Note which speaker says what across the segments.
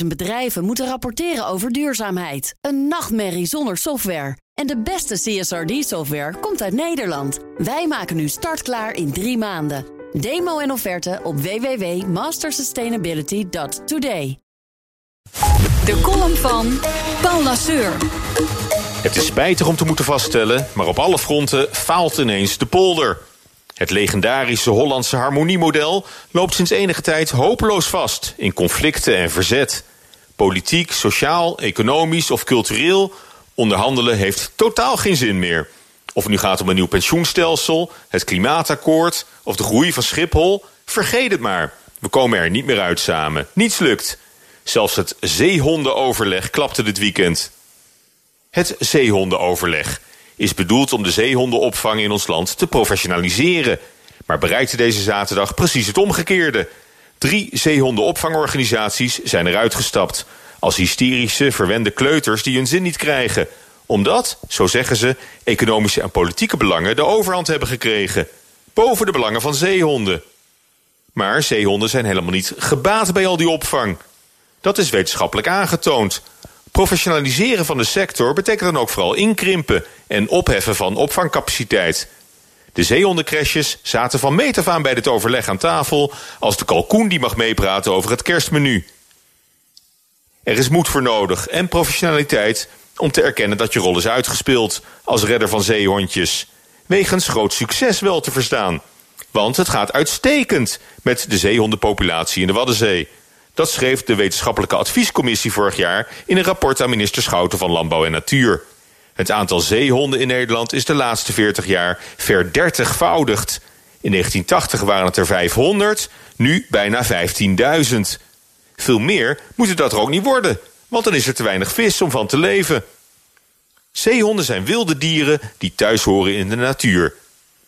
Speaker 1: 50.000 bedrijven moeten rapporteren over duurzaamheid. Een nachtmerrie zonder software. En de beste CSRD-software komt uit Nederland. Wij maken nu startklaar in drie maanden. Demo en offerte op www.mastersustainability.today.
Speaker 2: De column van Paul Lasseur.
Speaker 3: Het is spijtig om te moeten vaststellen, maar op alle fronten faalt ineens de polder. Het legendarische Hollandse harmoniemodel loopt sinds enige tijd hopeloos vast in conflicten en verzet. Politiek, sociaal, economisch of cultureel onderhandelen heeft totaal geen zin meer. Of het nu gaat om een nieuw pensioenstelsel, het klimaatakkoord of de groei van Schiphol, vergeet het maar. We komen er niet meer uit samen. Niets lukt. Zelfs het zeehondenoverleg klapte dit weekend. Het zeehondenoverleg is bedoeld om de zeehondenopvang in ons land te professionaliseren. Maar bereikte deze zaterdag precies het omgekeerde. Drie zeehondenopvangorganisaties zijn eruit gestapt. Als hysterische, verwende kleuters die hun zin niet krijgen. Omdat, zo zeggen ze, economische en politieke belangen de overhand hebben gekregen. Boven de belangen van zeehonden. Maar zeehonden zijn helemaal niet gebaat bij al die opvang. Dat is wetenschappelijk aangetoond. Professionaliseren van de sector betekent dan ook vooral inkrimpen en opheffen van opvangcapaciteit. De zeehondencrashes zaten van meet af aan bij dit overleg aan tafel als de kalkoen die mag meepraten over het kerstmenu. Er is moed voor nodig en professionaliteit om te erkennen dat je rol is uitgespeeld als redder van zeehondjes. Wegens groot succes wel te verstaan. Want het gaat uitstekend met de zeehondenpopulatie in de Waddenzee. Dat schreef de wetenschappelijke adviescommissie vorig jaar in een rapport aan minister Schouten van Landbouw en Natuur. Het aantal zeehonden in Nederland is de laatste 40 jaar verdertigvoudigd. In 1980 waren het er 500, nu bijna 15.000. Veel meer moet het dat er ook niet worden, want dan is er te weinig vis om van te leven. Zeehonden zijn wilde dieren die thuis horen in de natuur.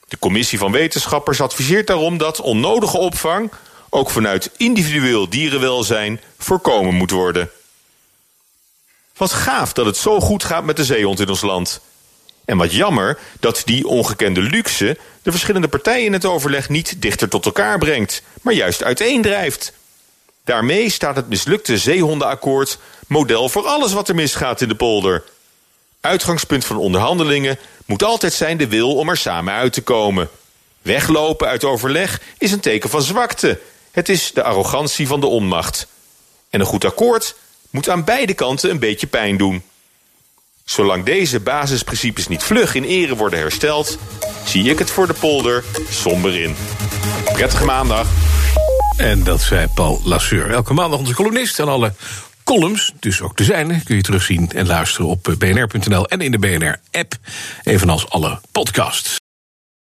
Speaker 3: De commissie van wetenschappers adviseert daarom dat onnodige opvang ook vanuit individueel dierenwelzijn voorkomen moet worden. Wat gaaf dat het zo goed gaat met de zeehond in ons land. En wat jammer dat die ongekende luxe de verschillende partijen in het overleg niet dichter tot elkaar brengt, maar juist uiteendrijft. Daarmee staat het mislukte zeehondenakkoord model voor alles wat er misgaat in de polder. Uitgangspunt van onderhandelingen moet altijd zijn de wil om er samen uit te komen. Weglopen uit overleg is een teken van zwakte. Het is de arrogantie van de onmacht. En een goed akkoord moet aan beide kanten een beetje pijn doen. Zolang deze basisprincipes niet vlug in ere worden hersteld, zie ik het voor de polder somber in. Prettige maandag.
Speaker 4: En dat zei Paul Lasseur. Elke maandag onze columnist en alle columns, dus ook de zijne, kun je terugzien en luisteren op bnr.nl en in de BNR-app, evenals alle podcasts.